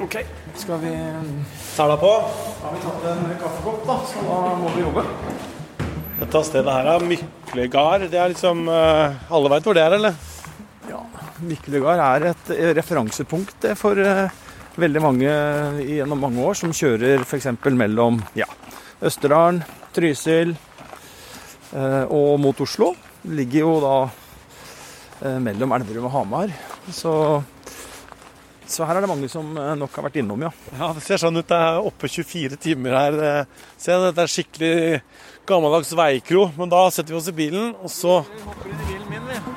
Ok, skal vi Tar deg på. Har vi tatt en kaffekopp, da, så da må vi jobbe. Dette stedet her er Myklegard. Det er liksom eh, Alle veit hvor det er, eller? Ja, Myklegard er et eh, referansepunkt eh, for veldig mange gjennom mange år som kjører f.eks. mellom ja, Østerdalen, Trysil og mot Oslo. Det ligger jo da mellom Elverum og Hamar. Så, så her er det mange som eh, nok har vært innom, ja. Ja, Det ser sånn ut. Det er oppe 24 timer her. Se, dette er skikkelig gammeldags veikro. Men da setter vi oss i bilen, og så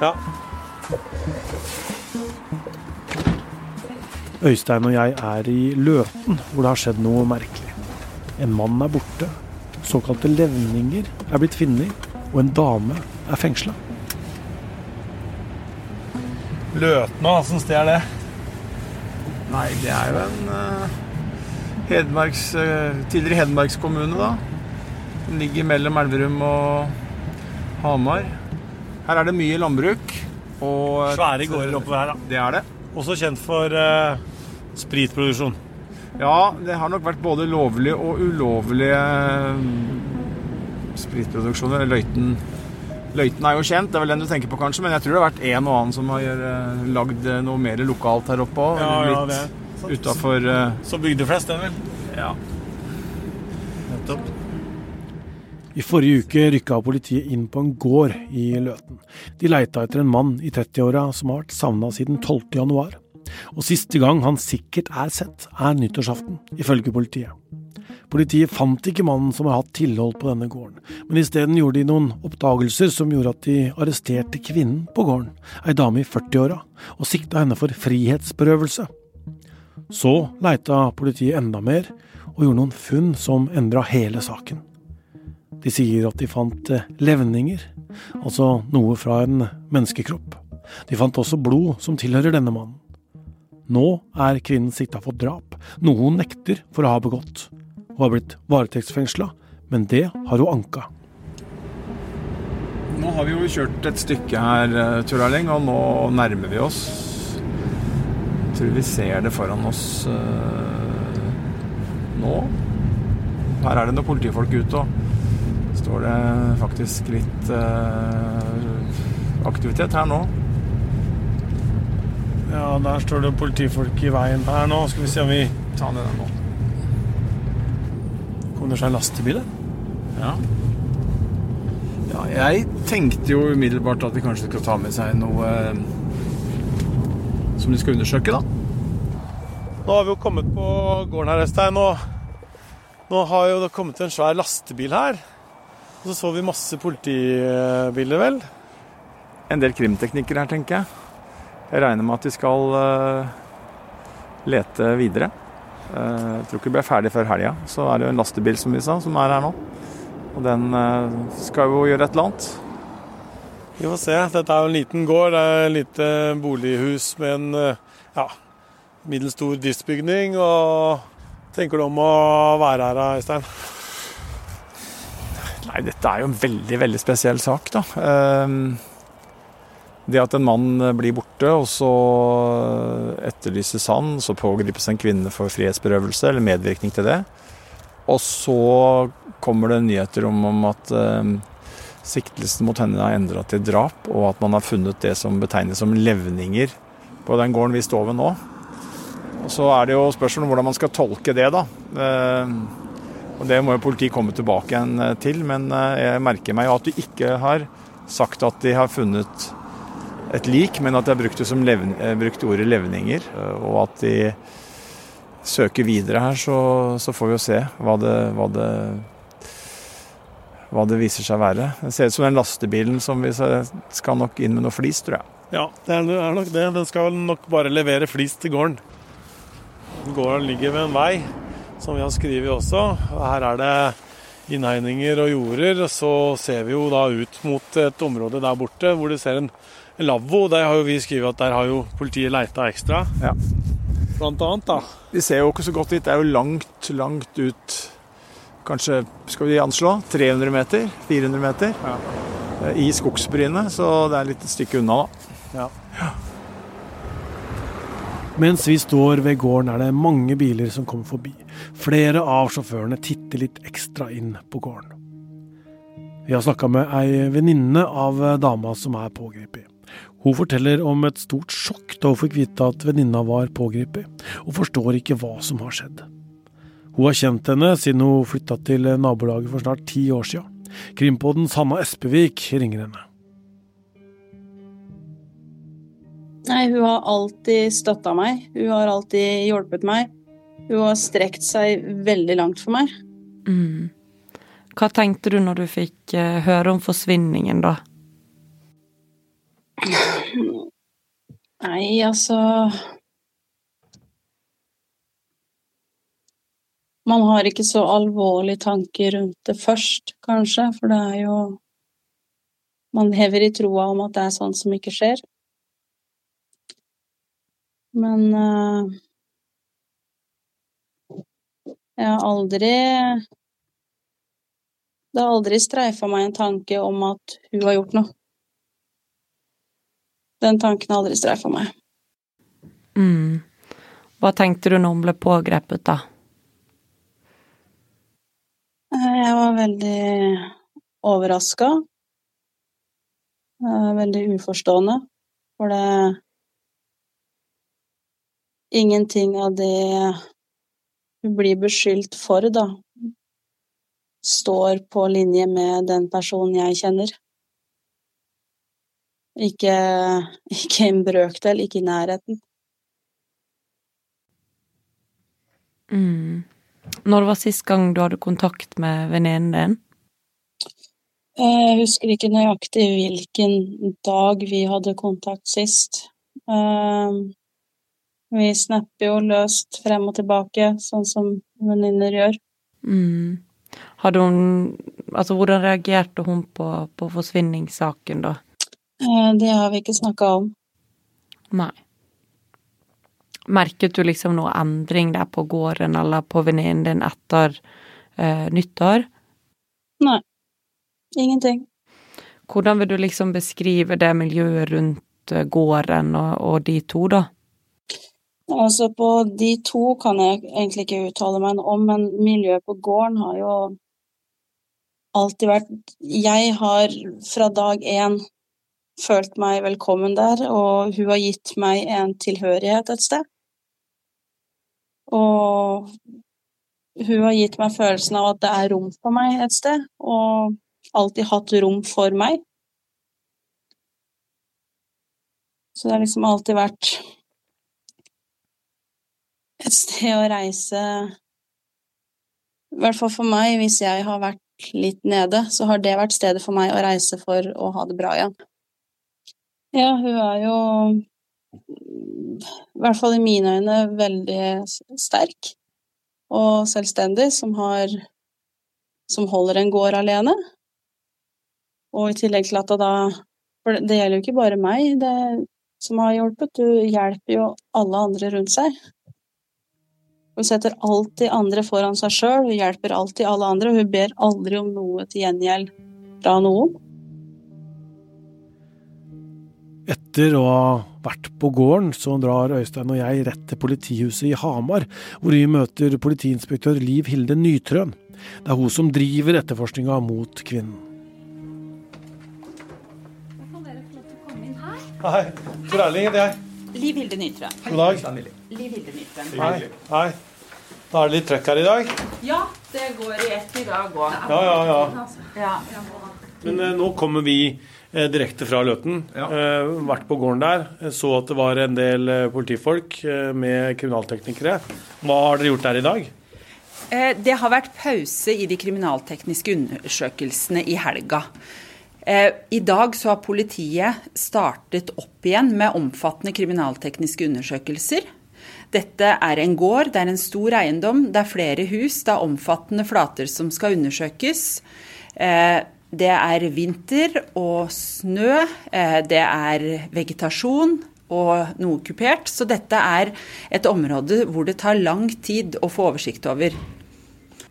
Ja. Øystein og jeg er i Løten, hvor det har skjedd noe merkelig. En mann er borte, såkalte levninger er blitt funnet, og en dame er fengsla. Løten, åssen sted er det? Nei, det er jo en uh, Hedmarks, uh, tidligere Hedmarkskommune, da. Den ligger mellom Elverum og Hamar. Her er det mye landbruk. Og Svære gårder oppover her, da. Det er det. Også kjent for uh, spritproduksjon. Ja, det har nok vært både lovlige og ulovlige spritproduksjoner. Løiten, Løiten er jo kjent, det er vel den du tenker på kanskje, men jeg tror det har vært en og annen som har eh, lagd eh, noe mer lokalt her oppe òg. Ja, ja, litt utafor eh, Så bygdeflest, den vel? Ja. Nettopp. I forrige uke rykka politiet inn på en gård i Løten. De leita etter en mann i 30-åra som har vært savna siden 12. januar. Og siste gang han sikkert er sett, er nyttårsaften, ifølge politiet. Politiet fant ikke mannen som har hatt tilhold på denne gården, men isteden gjorde de noen oppdagelser som gjorde at de arresterte kvinnen på gården, ei dame i 40-åra, og sikta henne for frihetsberøvelse. Så leita politiet enda mer, og gjorde noen funn som endra hele saken. De sier at de fant eh, levninger, altså noe fra en menneskekropp. De fant også blod som tilhører denne mannen. Nå er kvinnen sikta for drap, noe hun nekter for å ha begått. Hun har blitt varetektsfengsla, men det har hun anka. Nå har vi jo kjørt et stykke her, eh, Tor Erling, og nå nærmer vi oss. Jeg tror vi ser det foran oss eh, nå. Her er det noen politifolk ute, og står det faktisk litt eh, aktivitet her nå. Ja, der står det politifolk i veien her nå. Skal vi se om vi tar ned den nå. Det seg en lastebil? Ja. ja. Jeg tenkte jo umiddelbart at de kanskje skulle ta med seg noe eh, som de skal undersøke, da. Nå har vi jo kommet på gården her, Øystein. Og nå har jo det kommet en svær lastebil her. Og så så vi masse politibiler, vel. En del krimteknikker her, tenker jeg. Jeg regner med at de skal eh, lete videre. Eh, jeg tror ikke vi ble ferdig før helga. Så er det jo en lastebil som vi sa, som er her nå. Og den eh, skal jo gjøre et eller annet. Vi får se. Dette er jo en liten gård. Det er et lite bolighus med en eh, ja, middels stor driftsbygning. Og tenker du om å være her, Øystein? Nei, dette er jo en veldig, veldig spesiell sak, da. Det at en mann blir borte, og så etterlyses han, så pågripes en kvinne for frihetsberøvelse eller medvirkning til det. Og så kommer det nyheter om, om at eh, siktelsen mot henne er endra til drap, og at man har funnet det som betegnes som levninger på den gården vi står ved nå. Og Så er det jo spørsmål om hvordan man skal tolke det, da. Eh, og Det må jo politiet komme tilbake igjen eh, til, men eh, jeg merker meg jo at du ikke har sagt at de har funnet et lik, men at de har brukt, levn, eh, brukt ordet levninger. eh, Og at de søker videre her, så, så får vi jo se hva det, hva det hva det viser seg å være. Det ser ut som den lastebilen som vi skal nok inn med noe flis, tror jeg. Ja, det er, nok det. Den skal nok bare levere flis til gården. Gården ligger ved en vei, som vi har skrevet også. Her er det innhegninger og jorder. Så ser vi jo da ut mot et område der borte hvor du ser en lavvo. Der har jo vi skrevet at der har jo politiet leita ekstra. Ja. Blant annet, da. Vi ser jo ikke så godt dit. Det er jo langt, langt ut Kanskje, skal vi anslå, 300 meter? 400 meter? Ja. Eh, I skogsbrynet, så det er litt et stykke unna, da. Ja. Mens vi står ved gården er det mange biler som kommer forbi. Flere av sjåførene titter litt ekstra inn på gården. Vi har snakka med ei venninne av dama som er pågrepet. Hun forteller om et stort sjokk da hun fikk vite at venninna var pågrepet, og forstår ikke hva som har skjedd. Hun har kjent henne siden hun flytta til nabolaget for snart ti år siden. Krimpodens Hanna Espevik ringer henne. Nei, hun har alltid støtta meg. Hun har alltid hjulpet meg. Hun har strekt seg veldig langt for meg. Mm. Hva tenkte du når du fikk uh, høre om forsvinningen, da? Nei, altså Man har ikke så alvorlige tanker rundt det først, kanskje, for det er jo Man hever i troa om at det er sånn som ikke skjer. Men uh, jeg har aldri Det har aldri streifa meg en tanke om at hun har gjort noe. Den tanken har aldri streifa meg. Mm. Hva tenkte du når hun ble pågrepet, da? Eh, jeg var veldig overraska. Veldig uforstående. For det ingenting av det hun blir beskyldt for, da, står på linje med den personen jeg kjenner. Ikke, ikke en brøkdel, ikke i nærheten. Mm. Når var sist gang du hadde kontakt med venninnen din? Jeg husker ikke nøyaktig hvilken dag vi hadde kontakt sist. Ehm, vi snapper jo løst frem og tilbake, sånn som venninner gjør. Mm. Hadde hun Altså, hvordan reagerte hun på, på forsvinningssaken, da? Eh, det har vi ikke snakka om. Nei. Merket du liksom noe endring der på gården eller på venninnen din etter eh, nyttår? Nei. Ingenting. Hvordan vil du liksom beskrive det miljøet rundt eh, gården og, og de to, da? Altså på de to kan jeg egentlig ikke uttale meg om, men miljøet på gården har jo alltid vært Jeg har fra dag én følt meg velkommen der, og hun har gitt meg en tilhørighet et sted. Og hun har gitt meg følelsen av at det er rom for meg et sted, og alltid hatt rom for meg. Så det har liksom alltid vært et sted å reise I hvert fall for meg, hvis jeg har vært litt nede, så har det vært stedet for meg å reise for å ha det bra igjen. Ja, hun er jo i hvert fall i mine øyne veldig sterk og selvstendig, som har som holder en gård alene. Og i tillegg til at det da For det gjelder jo ikke bare meg det som har hjulpet, du hjelper jo alle andre rundt seg. Hun setter alltid andre foran seg sjøl, hun hjelper alltid alle andre, og hun ber aldri om noe til gjengjeld fra noen. Etter å ha vært på gården, så drar Øystein og jeg rett til politihuset i Hamar, hvor vi møter politiinspektør Liv Hilde Nytrøen. Det er hun som driver etterforskninga mot kvinnen. Hva kan dere få lov til Hei. Tor Erling heter jeg. Liv Hilde Nytrøen. God dag. Liv Hilde Nytrøen. Hei. Hei. Da er det litt trøkk her i dag. Ja, det går i ett i dag òg. Ja, ja, ja. Ja. Men eh, nå kommer vi direkte fra Løten. Ja. vært på gården der. Så at det var en del eh, politifolk eh, med kriminalteknikere. Hva har dere gjort der i dag? Eh, Det har vært pause i de kriminaltekniske undersøkelsene i helga. Eh, I dag så har politiet startet opp igjen med omfattende kriminaltekniske undersøkelser. Dette er en gård, det er en stor eiendom, det er flere hus, det er omfattende flater som skal undersøkes. Det er vinter og snø, eh, det er vegetasjon og noe kupert. Så dette er et område hvor det tar lang tid å få oversikt over.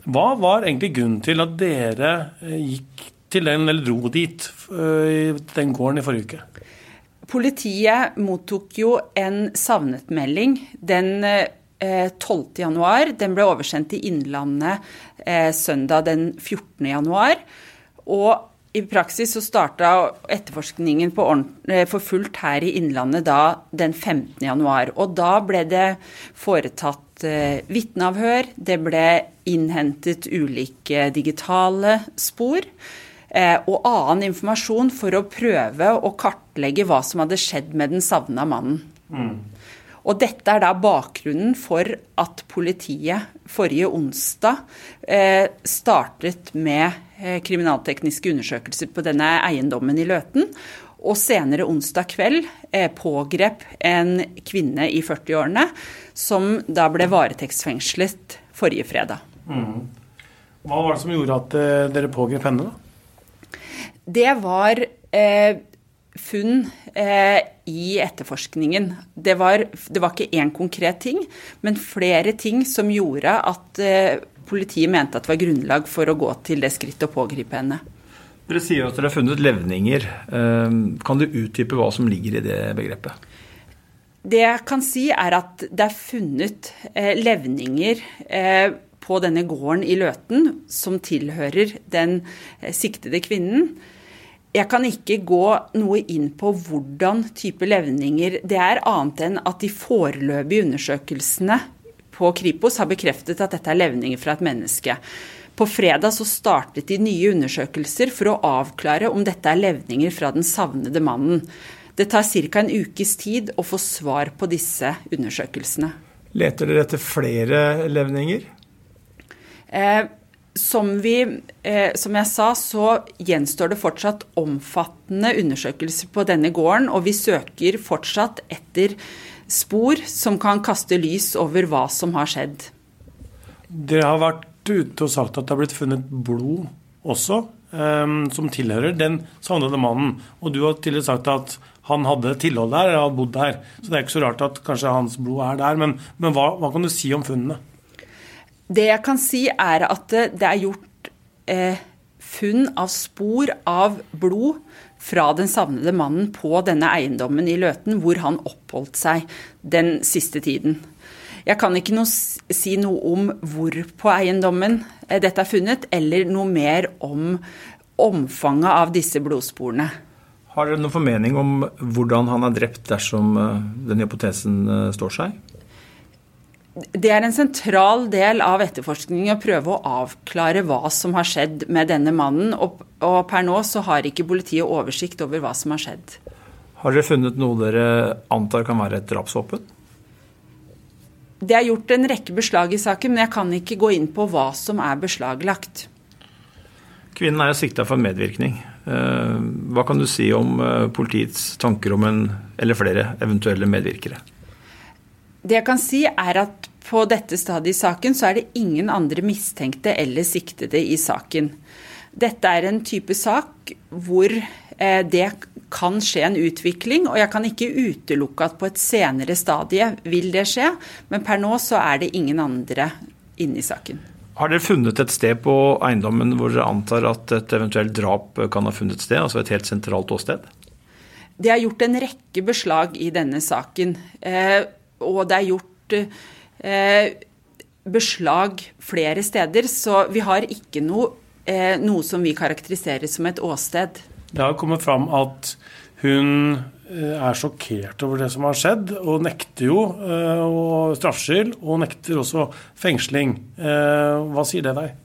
Hva var egentlig grunnen til at dere eh, gikk til den, eller dro dit, eh, den gården i forrige uke? Politiet mottok jo en savnetmelding den 12. januar. Den ble oversendt til Innlandet søndag den 14. Og i praksis så starta etterforskningen for fullt her i Innlandet da den 15. januar. Og da ble det foretatt vitneavhør, det ble innhentet ulike digitale spor. Eh, og annen informasjon for å prøve å kartlegge hva som hadde skjedd med den savna mannen. Mm. Og dette er da bakgrunnen for at politiet forrige onsdag eh, startet med eh, kriminaltekniske undersøkelser på denne eiendommen i Løten. Og senere onsdag kveld eh, pågrep en kvinne i 40-årene som da ble varetektsfengslet forrige fredag. Mm. Hva var det som gjorde at eh, dere pågrep henne, da? Det var eh, funn eh, i etterforskningen. Det var, det var ikke én konkret ting, men flere ting som gjorde at eh, politiet mente at det var grunnlag for å gå til det skrittet å pågripe henne. Dere sier at dere har funnet levninger. Eh, kan du utdype hva som ligger i det begrepet? Det jeg kan si, er at det er funnet eh, levninger eh, på denne gården i Løten som tilhører den siktede kvinnen. Jeg kan ikke gå noe inn på hvordan type levninger det er, annet enn at de foreløpige undersøkelsene på Kripos har bekreftet at dette er levninger fra et menneske. På fredag så startet de nye undersøkelser for å avklare om dette er levninger fra den savnede mannen. Det tar ca. en ukes tid å få svar på disse undersøkelsene. Leter dere etter flere levninger? Eh, som, vi, eh, som jeg sa, så gjenstår det fortsatt omfattende undersøkelser på denne gården, og vi søker fortsatt etter spor som kan kaste lys over hva som har skjedd. Dere har vært ute og sagt at det har blitt funnet blod også, um, som tilhører den savnede mannen. Og du har tidligere sagt at han hadde tilhold der, eller hadde bodd der. Så det er ikke så rart at kanskje hans blod er der. Men, men hva, hva kan du si om funnene? Det jeg kan si, er at det er gjort eh, funn av spor av blod fra den savnede mannen på denne eiendommen i Løten, hvor han oppholdt seg den siste tiden. Jeg kan ikke noe, si noe om hvor på eiendommen eh, dette er funnet, eller noe mer om omfanget av disse blodsporene. Har dere noen formening om hvordan han er drept dersom eh, den hypotesen eh, står seg? Det er en sentral del av etterforskningen å prøve å avklare hva som har skjedd med denne mannen. Og, og, per nå så har ikke politiet oversikt over hva som har skjedd. Har dere funnet noe dere antar kan være et drapsvåpen? Det er gjort en rekke beslag i saken, men jeg kan ikke gå inn på hva som er beslaglagt. Kvinnen er sikta for medvirkning. Eh, hva kan du si om eh, politiets tanker om en eller flere eventuelle medvirkere? Det jeg kan si, er at på dette stadiet i saken så er det ingen andre mistenkte eller siktede i saken. Dette er en type sak hvor eh, det kan skje en utvikling, og jeg kan ikke utelukke at på et senere stadie vil det skje, men per nå så er det ingen andre inne i saken. Har dere funnet et sted på eiendommen hvor dere antar at et eventuelt drap kan ha funnet sted, altså et helt sentralt åsted? Det er gjort en rekke beslag i denne saken. Eh, og det er gjort eh, beslag flere steder. Så vi har ikke noe, eh, noe som vi karakteriserer som et åsted. Det har kommet fram at hun eh, er sjokkert over det som har skjedd, og nekter jo eh, straffskyld, og nekter også fengsling. Eh, hva sier det deg?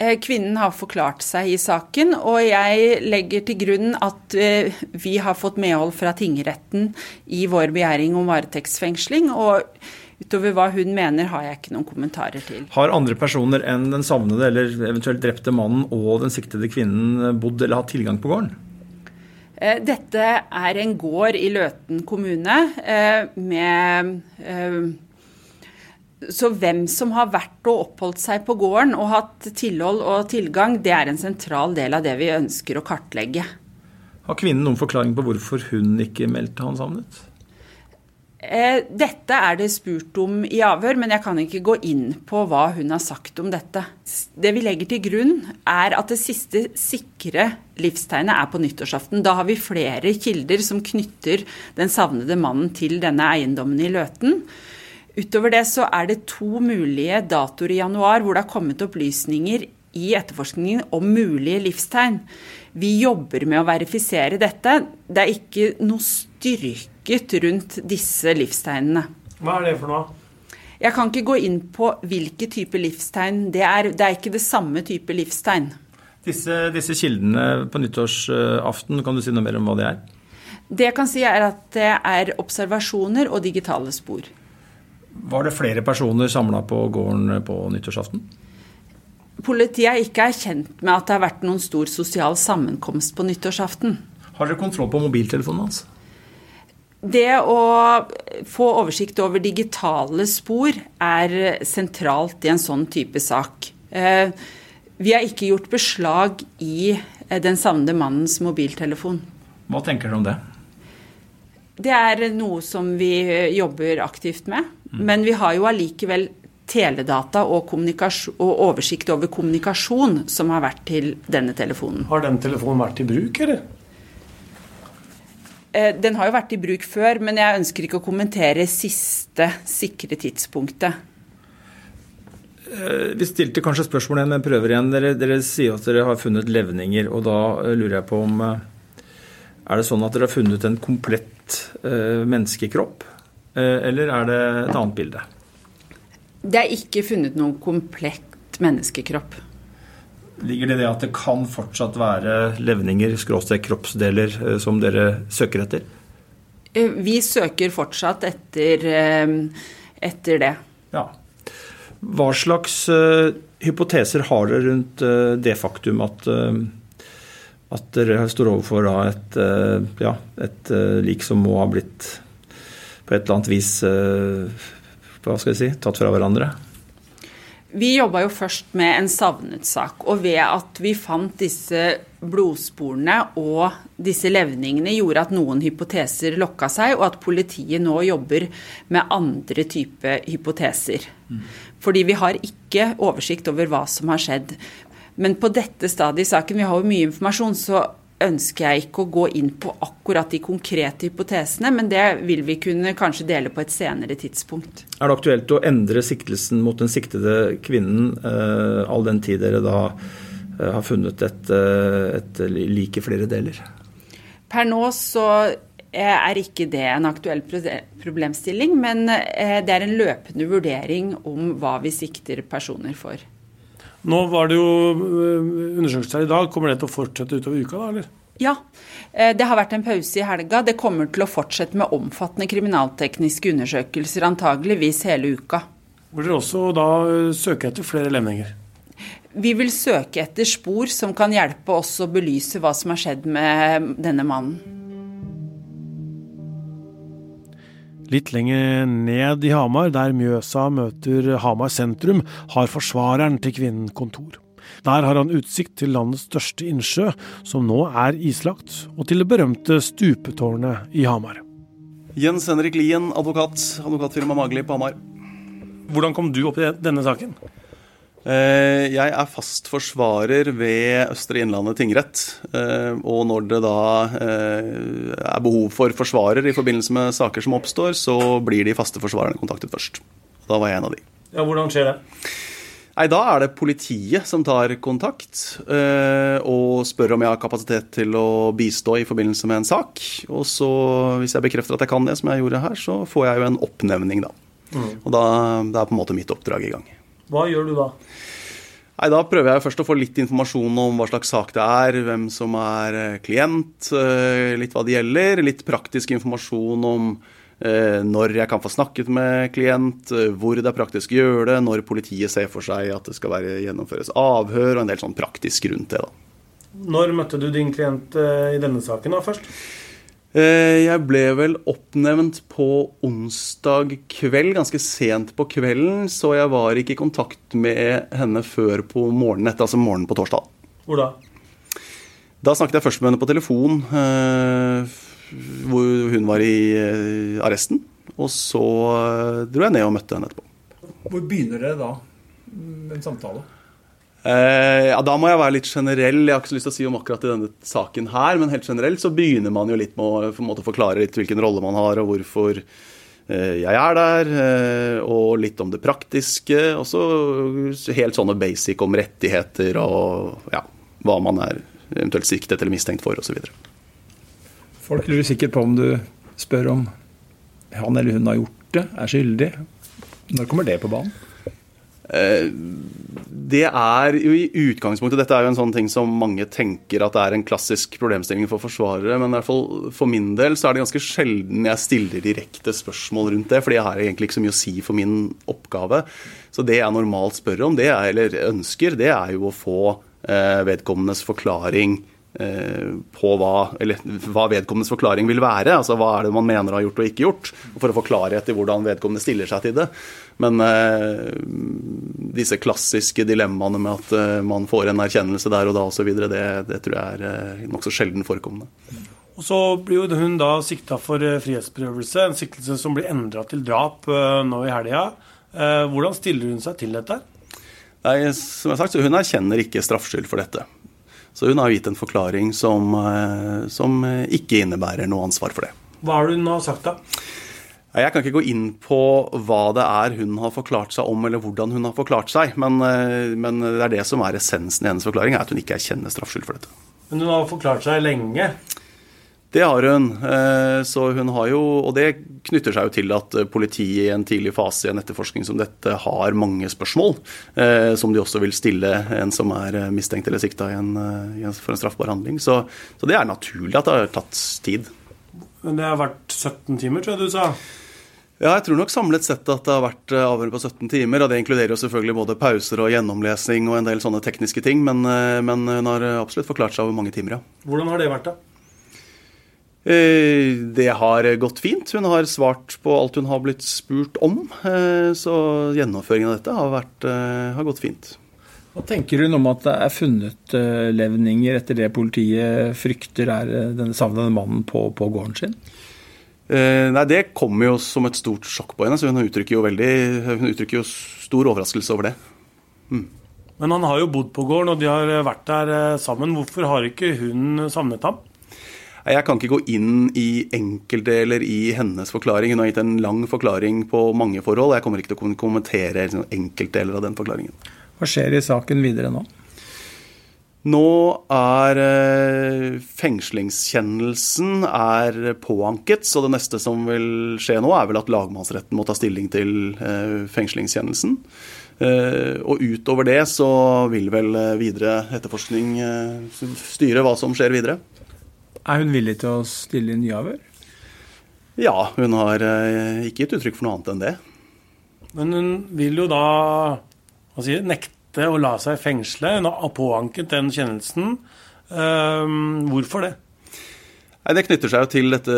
Eh, kvinnen har forklart seg i saken, og jeg legger til grunn at eh, vi har fått medhold fra tingretten i vår begjæring om varetektsfengsling. og Utover hva hun mener, har jeg ikke noen kommentarer til. Har andre personer enn den savnede eller eventuelt drepte mannen og den siktede kvinnen bodd eller hatt tilgang på gården? Eh, dette er en gård i Løten kommune med så hvem som har vært og oppholdt seg på gården og hatt tilhold og tilgang, det er en sentral del av det vi ønsker å kartlegge. Har kvinnen noen forklaring på hvorfor hun ikke meldte han savnet? Eh, dette er det spurt om i avhør, men jeg kan ikke gå inn på hva hun har sagt om dette. Det vi legger til grunn, er at det siste sikre livstegnet er på nyttårsaften. Da har vi flere kilder som knytter den savnede mannen til denne eiendommen i Løten. Utover det så er det to mulige datoer i januar hvor det har kommet opplysninger i etterforskningen om mulige livstegn. Vi jobber med å verifisere dette. Det er ikke noe styrket rundt disse livstegnene. Hva er det for noe? Jeg kan ikke gå inn på hvilke type livstegn det er. Det er ikke det samme type livstegn. Disse, disse kildene på nyttårsaften, kan du si noe mer om hva det er? Det jeg kan si er at det er observasjoner og digitale spor. Var det flere personer samla på gården på nyttårsaften? Politiet er ikke erkjent med at det har vært noen stor sosial sammenkomst på nyttårsaften. Har dere kontroll på mobiltelefonen hans? Det å få oversikt over digitale spor er sentralt i en sånn type sak. Eh, vi har ikke gjort beslag i eh, den savnede mannens mobiltelefon. Hva tenker dere om det? Det er noe som vi jobber aktivt med. Men vi har jo allikevel teledata og, og, oversikt over kommunikasjon som har vært til denne telefonen. Har den telefonen vært i bruk, eller? Eh, den har jo vært i bruk før, men jeg ønsker ikke å kommentere siste sikre tidspunktet. Eh, vi stilte kanskje spørsmål igjen, men prøver igjen. Dere, dere, sier at dere har funnet levninger, og da eh, lurer jeg på om Er det sånn at dere har funnet en komplett menneskekropp, eller er det et annet bilde? Det er ikke funnet noen komplett menneskekropp. Ligger det i det at det kan fortsatt være levninger, skråstrek kroppsdeler, eh, som dere søker etter? Eh, vi søker fortsatt etter, eh, etter det. Ja. Hva slags hypoteser har dere rundt det faktum at, at dere står overfor et, ja, et lik som må ha blitt på et eller annet vis hva skal jeg si, tatt fra hverandre? Vi jobba jo først med en savnet-sak. Og ved at vi fant disse blodsporene og disse levningene, gjorde at noen hypoteser lokka seg, og at politiet nå jobber med andre type hypoteser. Mm. Fordi vi har ikke oversikt over hva som har skjedd. Men på dette stadiet i saken, vi har jo mye informasjon, så ønsker jeg ikke å gå inn på akkurat de konkrete hypotesene, men det vil vi kunne kanskje dele på et senere tidspunkt. Er det aktuelt å endre siktelsen mot den siktede kvinnen, eh, all den tid dere da eh, har funnet et, eh, et like flere deler? Per nå så er ikke det en aktuell problemstilling, men det er en løpende vurdering om hva vi sikter personer for. Nå var det jo undersøkelser her i dag. Kommer det til å fortsette utover uka, da, eller? Ja, eh, det har vært en pause i helga. Det kommer til å fortsette med omfattende kriminaltekniske undersøkelser, antageligvis hele uka. Hvor dere også da søke søker etter flere levninger? Vi vil søke etter spor som kan hjelpe oss å belyse hva som har skjedd med denne mannen. Litt lenger ned i Hamar, der Mjøsa møter Hamar sentrum, har forsvareren til kvinnen kontor. Der har han utsikt til landets største innsjø, som nå er islagt, og til det berømte stupetårnet i Hamar. Jens Henrik Lien, advokat, advokatfirma Magli på Hamar. Hvordan kom du opp i denne saken? Eh, jeg er fast forsvarer ved Østre Innlandet tingrett. Eh, og når det da eh, er behov for forsvarer i forbindelse med saker som oppstår, så blir de faste forsvarerne kontaktet først. Da var jeg en av de. Ja, Hvordan skjer det? Nei, Da er det politiet som tar kontakt og spør om jeg har kapasitet til å bistå i forbindelse med en sak. Og så, hvis jeg bekrefter at jeg kan det, som jeg gjorde her, så får jeg jo en oppnevning, da. Mm. Og da, det er på en måte mitt oppdrag i gang. Hva gjør du da? Nei, Da prøver jeg først å få litt informasjon om hva slags sak det er, hvem som er eh, klient, eh, litt hva det gjelder. Litt praktisk informasjon om eh, når jeg kan få snakket med klient, hvor det er praktisk å gjøre det, når politiet ser for seg at det skal være, gjennomføres avhør, og en del sånn praktisk rundt det. da. Når møtte du din klient i denne saken da først? Eh, jeg ble vel oppnevnt på onsdag kveld, ganske sent på kvelden, så jeg var ikke i kontakt med henne før på morgenen etter, altså morgenen på torsdag. Hvor da? Da snakket jeg først med henne på telefon, eh, hvor hun var i eh, arresten. Og så dro jeg ned og møtte henne etterpå. Hvor begynner dere da? En samtale? Eh, ja, Da må jeg være litt generell. Jeg har ikke så lyst til å si om akkurat i denne saken her, men helt generelt så begynner man jo litt med å for måte, forklare litt hvilken rolle man har, og hvorfor eh, jeg er der, eh, og litt om det praktiske. Og så helt sånne basic om rettigheter og ja, hva man er eventuelt siktet eller mistenkt for osv. Folk lurer sikkert på om du spør om han eller hun har gjort det, er skyldig. Når kommer det på banen? Eh, det er jo i utgangspunktet Dette er jo en sånn ting som mange tenker at det er en klassisk problemstilling for forsvarere. Men i hvert fall for min del så er det ganske sjelden jeg stiller direkte spørsmål rundt det. fordi jeg har egentlig ikke så mye å si for min oppgave. Så det jeg normalt spør om, det er, eller ønsker, det er jo å få eh, vedkommendes forklaring på hva, eller, hva, vedkommendes forklaring vil være. altså Hva er det man mener har gjort og ikke gjort, for å få klarhet i hvordan vedkommende stiller seg til det. Men eh, disse klassiske dilemmaene med at eh, man får en erkjennelse der og da osv., det, det tror jeg er eh, nokså sjelden forekommende. Og Så blir jo hun da sikta for eh, frihetsberøvelse, en siktelse som blir endra til drap eh, nå i helga. Hvordan stiller hun seg til dette? Nei, som jeg har sagt, så Hun erkjenner ikke straffskyld for dette. Så hun har gitt en forklaring som, eh, som ikke innebærer noe ansvar for det. Hva har hun sagt, da? Jeg kan ikke gå inn på hva det er hun har forklart seg om, eller hvordan hun har forklart seg, men, eh, men det er det som er essensen i hennes forklaring, er at hun ikke erkjenner straffskyld for dette. Men hun har forklart seg lenge? Det har hun. Eh, så hun har jo, og det knytter seg jo til at eh, politiet i en tidlig fase i en etterforskning som dette har mange spørsmål, eh, som de også vil stille en som er mistenkt eller sikta for en straffbar handling. Så, så, det er naturlig at det har tatt tid. Men det har vært 17 timer, tror jeg du sa? Ja, jeg tror nok samlet sett at det har vært avhør på 17 timer. og Det inkluderer jo selvfølgelig både pauser og gjennomlesing og en del sånne tekniske ting. Men, men hun har absolutt forklart seg over mange timer, ja. Hvordan har det vært, da? Eh, det har gått fint. Hun har svart på alt hun har blitt spurt om. Eh, så gjennomføringen av dette har, vært, eh, har gått fint. Hva tenker hun om at det er funnet levninger etter det politiet frykter er denne savnede mannen på, på, gården sin? nei, Det kommer jo som et stort sjokk på henne. så Hun uttrykker jo, veldig, hun uttrykker jo stor overraskelse over det. Mm. Men han har jo bodd på gården, og de har vært der sammen. Hvorfor har ikke hun savnet ham? Jeg kan ikke gå inn i enkeltdeler i hennes forklaring. Hun har gitt en lang forklaring på mange forhold. Jeg kommer ikke til å kommentere enkeltdeler av den forklaringen. Hva skjer i saken videre nå? Nå er eh, fengslingskjennelsen er påanket, så det neste som vil skje nå, er vel at lagmannsretten må ta stilling til eh, fengslingskjennelsen. Eh, og utover det så vil vel videre etterforskning styre hva som skjer videre. Er hun villig til å stille inn nye avhør? Ja, hun har eh, ikke gitt uttrykk for noe annet enn det. Men hun vil jo da sier, nekte å la seg fengsle. Hun har påanket den kjennelsen. Um, hvorfor det? Nei, Det knytter seg jo til dette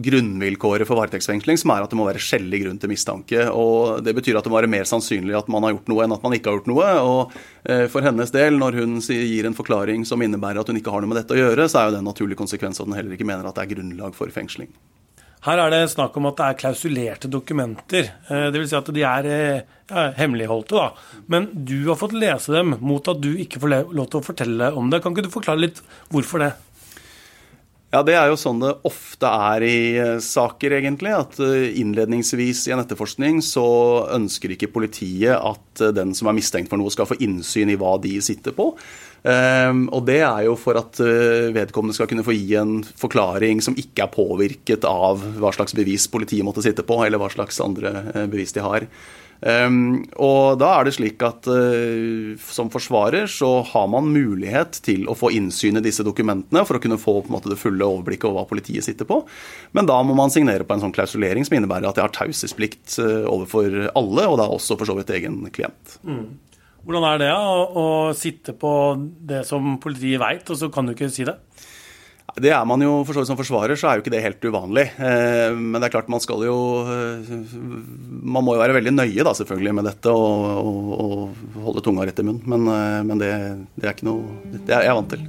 grunnvilkåret for varetektsfengsling, som er at det må være skjellig grunn til mistanke. og Det betyr at det må være mer sannsynlig at man har gjort noe enn at man ikke har gjort noe. og eh, For hennes del, når hun gir en forklaring som innebærer at hun ikke har noe med dette å gjøre, så er jo det en naturlig konsekvens at hun heller ikke mener at det er grunnlag for fengsling. Her er det snakk om at det er klausulerte dokumenter. Eh, Dvs. Si at de er eh, ja, hemmeligholdte. da. Men du har fått lese dem mot at du ikke får lov til å fortelle om det. Kan ikke du forklare litt hvorfor det? Ja, Det er jo sånn det ofte er i eh, saker, egentlig. At eh, innledningsvis i en etterforskning så ønsker ikke politiet at eh, den som er mistenkt for noe, skal få innsyn i hva de sitter på. Um, og det er jo for at vedkommende skal kunne få gi en forklaring som ikke er påvirket av hva slags bevis politiet måtte sitte på, eller hva slags andre bevis de har. Um, og da er det slik at uh, som forsvarer så har man mulighet til å få innsyn i disse dokumentene for å kunne få måte, det fulle overblikket over hva politiet sitter på. Men da må man signere på en sånn klausulering som innebærer at jeg har taushetsplikt uh, overfor alle, og da også for så vidt egen klient. Mm. Hvordan er det å, å sitte på det som politiet veit, og så kan du ikke si det? Det er man jo for så vidt som forsvarer, så er jo ikke det helt uvanlig. Eh, men det er klart man skal jo eh, Man må jo være veldig nøye da selvfølgelig med dette og, og, og holde tunga rett i munnen. Men, eh, men det, det, er ikke noe Det er jeg vant til.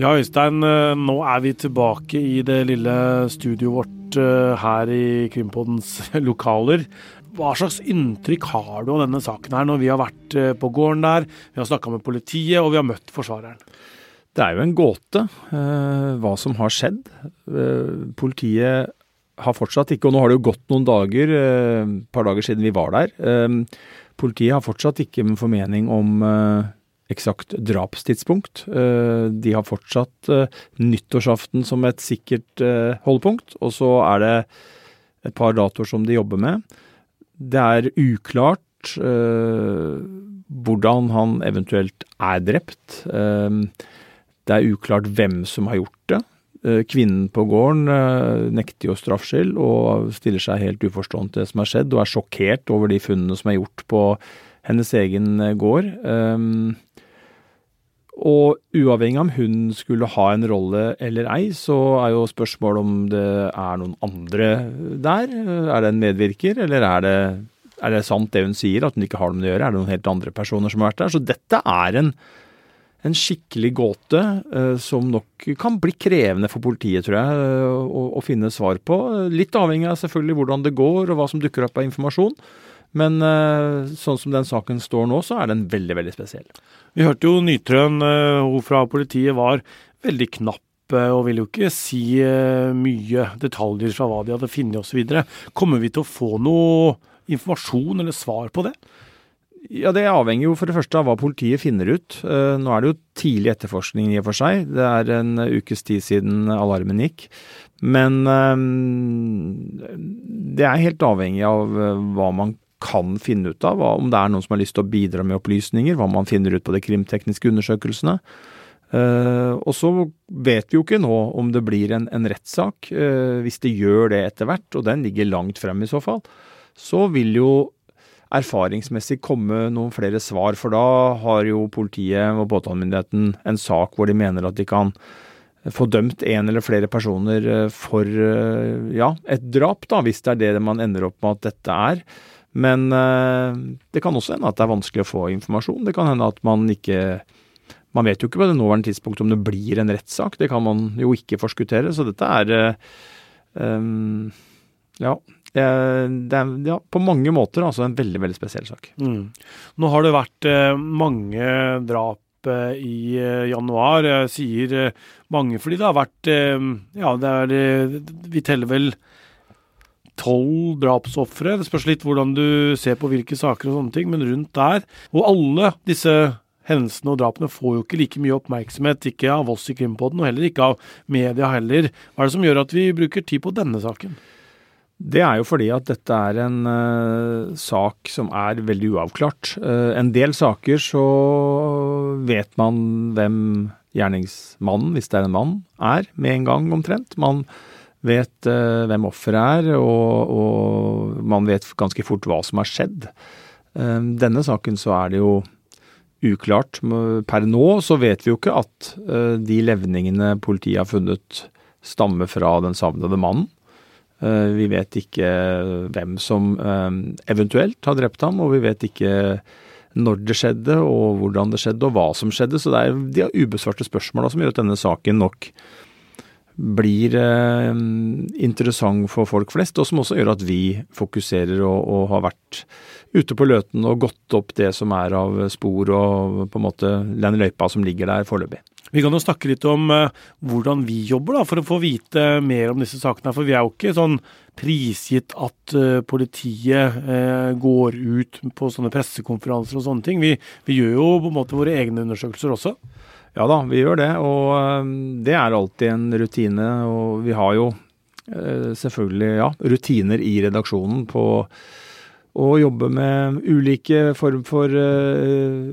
Ja, Øystein, nå er vi tilbake i det lille studioet vårt her i Krimpodens lokaler. Hva slags inntrykk har du av denne saken her, når vi har vært eh, på gården der, vi har snakka med politiet og vi har møtt forsvareren? Det er jo en gåte eh, hva som har skjedd. Eh, politiet har fortsatt ikke, og nå har det jo gått noen dager, et eh, par dager siden vi var der. Politiet har fortsatt ikke en formening om eksakt drapstidspunkt. De har fortsatt nyttårsaften som et sikkert holdepunkt, og så er det et par datoer som de jobber med. Det er uklart hvordan han eventuelt er drept. Det er uklart hvem som har gjort det. Eh, kvinnen på gården eh, nekter jo straffskyld og stiller seg helt uforstående til det som har skjedd, og er sjokkert over de funnene som er gjort på hennes egen eh, gård. Og uavhengig av om hun skulle ha en rolle eller ei, så er jo spørsmålet om det er noen andre der. Er det en medvirker, eller er det, er det sant det hun sier, at hun ikke har noe med det å gjøre? Er det noen helt andre personer som har vært der? Så dette er en en skikkelig gåte uh, som nok kan bli krevende for politiet, tror jeg, eh, å, å, finne svar på. Litt avhengig av selvfølgelig hvordan det går og hva som dukker opp av informasjon. Men eh, sånn som den saken står nå, så er den veldig, veldig spesiell. Vi hørte jo Nytrøen, hun fra politiet, var veldig knapp og ville jo ikke si mye detaljer fra hva de hadde funnet osv. Kommer vi til å få noe informasjon eller svar på det? Ja, Det avhenger jo for det første av hva politiet finner ut. Eh, nå er det jo tidlig etterforskning i og for seg. Det er en ukes tid siden alarmen gikk. Men eh, det er helt avhengig av eh, hva man kan finne ut av. Om det er noen som har lyst til å bidra med opplysninger, hva man finner ut på de krimtekniske undersøkelsene. Og så vet vi jo ikke nå om det blir en, en rettssak. Hvis det gjør det etter hvert, og den ligger langt frem i så fall, så vil jo erfaringsmessig komme noen flere svar. For da har jo politiet og påtalemyndigheten en sak hvor de mener at de kan få dømt en eller flere personer eh, for eh, ja, et drap, da, hvis det er det man ender opp med at dette er. Men eh, det kan også hende at det er vanskelig å få informasjon. Det kan hende at man ikke Man vet jo ikke på det nåværende tidspunkt om det blir en rettssak. Det kan man jo ikke forskuttere. Så dette er um, Ja, det er ja, på mange måter altså en veldig veldig spesiell sak. Mm. Nå har det vært eh, mange drap eh, i eh, januar. Sier mange fordi det har vært Ja, det er Vi teller vel tolv drapsofre. Det spørs litt hvordan du ser på hvilke saker og sånne ting, men rundt der. Og alle disse hendelsene og drapene får jo ikke like mye oppmerksomhet. Ikke av oss i Krimpodden, og heller ikke av media heller. Hva er det som gjør at vi bruker tid på denne saken? Det er jo fordi at dette er en uh, sak som er veldig uavklart. Uh, en del saker så vet man hvem gjerningsmannen, hvis det er en mann, er med en gang omtrent. Man vet uh, hvem offeret er, og, og, man vet ganske fort hva som har skjedd. denne saken så er det jo uklart. Per nå så vet vi jo ikke at de levningene politiet har funnet stammer fra den savnede mannen. Vi vet ikke hvem som eventuelt har drept ham, og vi vet ikke når det skjedde, og hvordan det skjedde, og hva som skjedde. Så det er de ubesvarte spørsmåla som gjør at denne saken nok blir eh, interessant for folk flest, og som også gjør at vi fokuserer og, og, har vært ute på Løten og gått opp det som er av spor og på en måte den løypa som ligger der foreløpig. Vi kan jo snakke litt om eh, hvordan vi jobber, da, for å få vite mer om disse sakene. For vi er jo ikke sånn prisgitt at eh, politiet eh, går ut på sånne pressekonferanser og sånne ting. Vi, vi, gjør jo på en måte våre egne undersøkelser også. Ja da, vi gjør det. Og det er alltid en rutine. Og vi har jo selvfølgelig ja, rutiner i redaksjonen på å jobbe med ulike form for uh,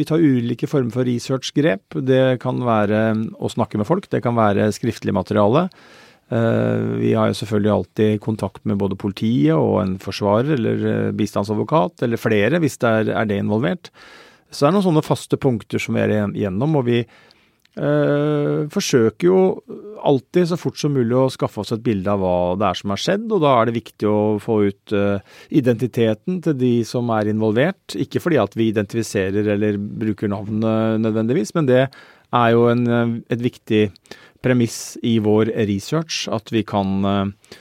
Vi tar ulike former for researchgrep. Det kan være å snakke med folk, det kan være skriftlig materiale. Vi har jo selvfølgelig alltid kontakt med både politiet og en forsvarer eller bistandsadvokat, eller flere hvis det er, det involvert. Så det er noen sånne faste punkter som vi er igjennom, og vi Uh, forsøker jo alltid så fort som mulig å skaffe oss et bilde av hva det er som har skjedd, og da er det viktig å få ut uh, identiteten til de som er involvert. Ikke fordi at vi identifiserer eller bruker navnet nødvendigvis, men det er jo en, et viktig premiss i vår research. At vi kan uh,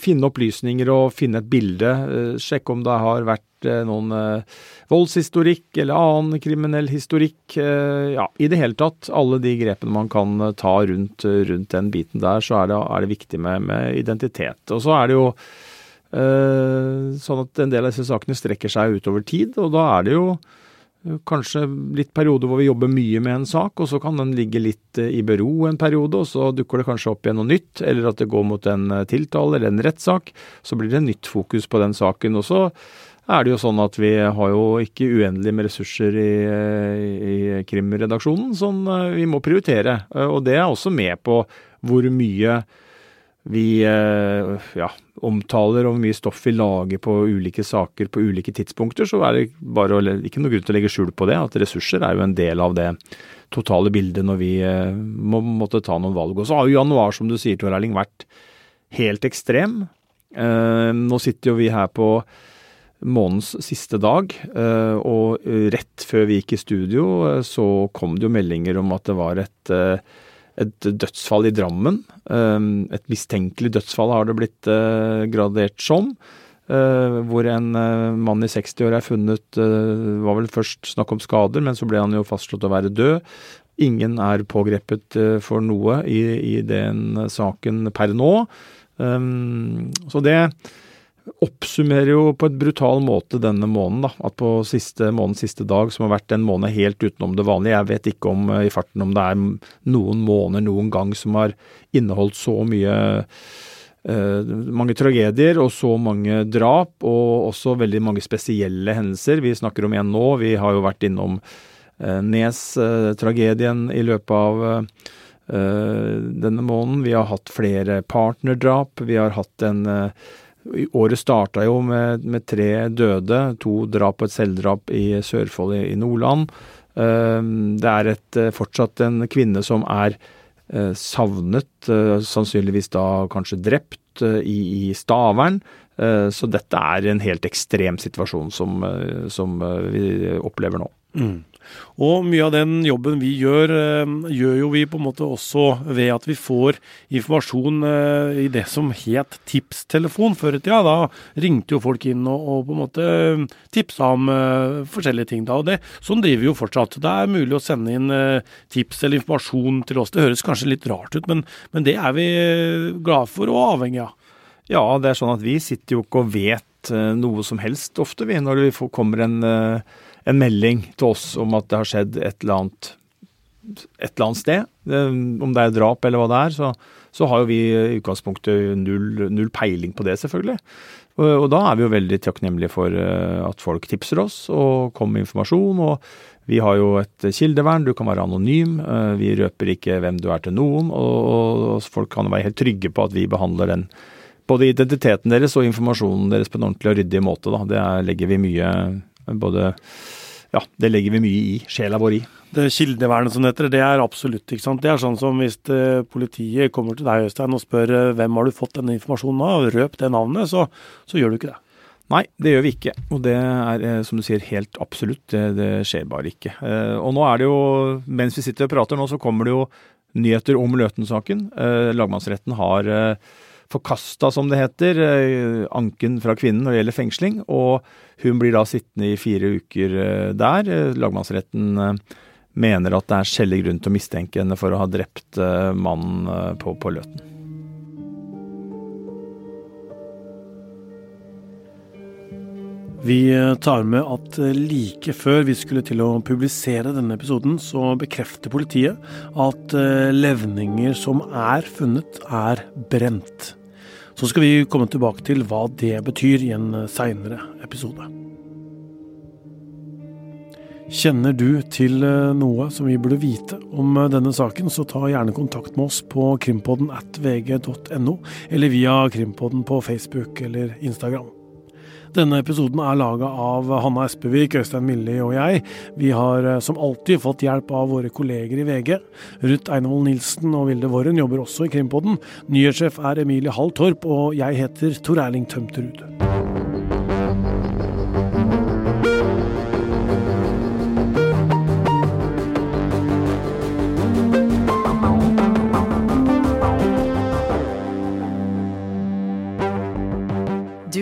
finne opplysninger og finne et bilde. Sjekke om det har vært noen voldshistorikk eller annen kriminell historikk. ja, I det hele tatt, alle de grepene man kan ta rundt, rundt den biten der, så er det, er det viktig med, med identitet. Og så er det jo Eh, sånn at en del av disse sakene strekker seg utover tid, og da er det jo eh, kanskje litt perioder hvor vi jobber mye med en sak, og så kan den ligge litt eh, i bero en periode, og så dukker det kanskje opp igjen noe nytt, eller at det går mot en tiltale eller en rettssak. Så blir det nytt fokus på den saken. Og så er det jo sånn at vi har jo ikke uendelig med ressurser i, i krimredaksjonen, sånn vi må prioritere. Og det er også med på hvor mye vi eh, ja, omtaler og hvor mye stoff vi lager på ulike saker på ulike tidspunkter, så er det bare ikke noe grunn til å legge skjul på det. At ressurser er jo en del av det totale bildet når vi eh, må måtte ta noen valg. Og så har jo januar, som du sier, Tor Erling, vært helt ekstrem. Eh, nå sitter jo vi her på månedens siste dag, og rett før vi gikk i studio så kom det jo meldinger om at det var et et dødsfall i Drammen. Et mistenkelig dødsfall har det blitt eh, gradert som. Eh, hvor en eh, mann i 60-åra er funnet var vel først snakk om skader, men så ble han jo fastslått å være død. Ingen er pågrepet for noe i, i den saken per nå. Så det oppsummerer jo på et brutal måte denne måneden. da, At på siste månedens siste dag, som har vært en måned helt utenom det vanlige Jeg vet ikke om i farten om det er noen måneder noen gang som har inneholdt så mye eh, mange tragedier og så mange drap, og også veldig mange spesielle hendelser. Vi snakker om en nå. Vi har jo vært innom eh, Nes-tragedien i løpet av eh, denne måneden. Vi har hatt flere partnerdrap. Vi har hatt en Året starta jo med, med, tre døde, to drap og et selvdrap i Sørfold i, i Nordland. Ehm, det er et, eh, fortsatt en kvinne som er eh, savnet, eh, sannsynligvis da kanskje drept, i, i Stavern. Så dette er en helt ekstrem situasjon som, som vi opplever nå. Mm. Og mye av den jobben vi gjør, eh, gjør jo vi på en måte også ved at vi får informasjon eh, i det som het tipstelefon før i tida. Da ringte jo folk inn og, og på en måte eh, tipsa om forskjellige ting. da, og det, Sånn driver vi jo fortsatt. Det er mulig å sende inn tips eller informasjon til oss. Det høres kanskje litt rart ut, men, men det er vi glad for og avhengig av. Ja, det er sånn at vi sitter jo ikke og vet noe som helst ofte, vi, når det kommer en en melding til oss om at det har skjedd et eller annet, et eller annet sted. Om det er drap eller hva det er, så, så har jo vi i utgangspunktet null, null, peiling på det, selvfølgelig. Og, og, da er vi jo veldig takknemlige for eh, at folk tipser oss og kommer med informasjon. og vi har jo et kildevern, du kan være anonym. Eh, vi røper ikke hvem du er til noen. Og, og folk kan være helt trygge på at vi behandler den både identiteten deres og informasjonen deres på en ordentlig og ryddig måte. Da. Det legger vi mye både ja, det legger vi mye i. Sjela vår i. Det kildevernet som det heter, det er absolutt. ikke sant? Det er sånn som hvis eh, politiet kommer til deg Øystein, og spør eh, hvem har du fått denne informasjonen av, og røp det navnet, så, så, gjør du ikke det. Nei, det gjør vi ikke. Og det er eh, som du sier helt absolutt. Det, det skjer bare ikke. Og nå er det jo, mens vi sitter og prater nå, så kommer det jo nyheter om Løten-saken. Lagmannsretten har forkasta, som det heter, eh, anken fra kvinnen når det gjelder fengsling. Og hun blir da sittende i fire uker eh, der. Eh, lagmannsretten mener at det er skjellig grunn til å mistenke henne for å ha drept mannen på, på Løten. Vi tar med at like før vi skulle til å publisere denne episoden, så bekrefter politiet at levninger som er funnet, er brent. Så skal vi komme tilbake til hva det betyr i en seinere episode. Kjenner du til eh, noe som vi burde vite om eh, denne saken, så ta gjerne kontakt med oss på krimpodden at vg.no, eller via Krimpodden på Facebook eller Instagram. Denne episoden er laga av Hanna Espevik, Øystein Milli og jeg. Vi har eh, som alltid fått hjelp av våre kolleger i VG. Ruth Einevold Nilsen og Vilde Worren jobber også i Krimpodden. Nyhetssjef er Emilie Hall Torp, og jeg heter Tor Erling Tømterud.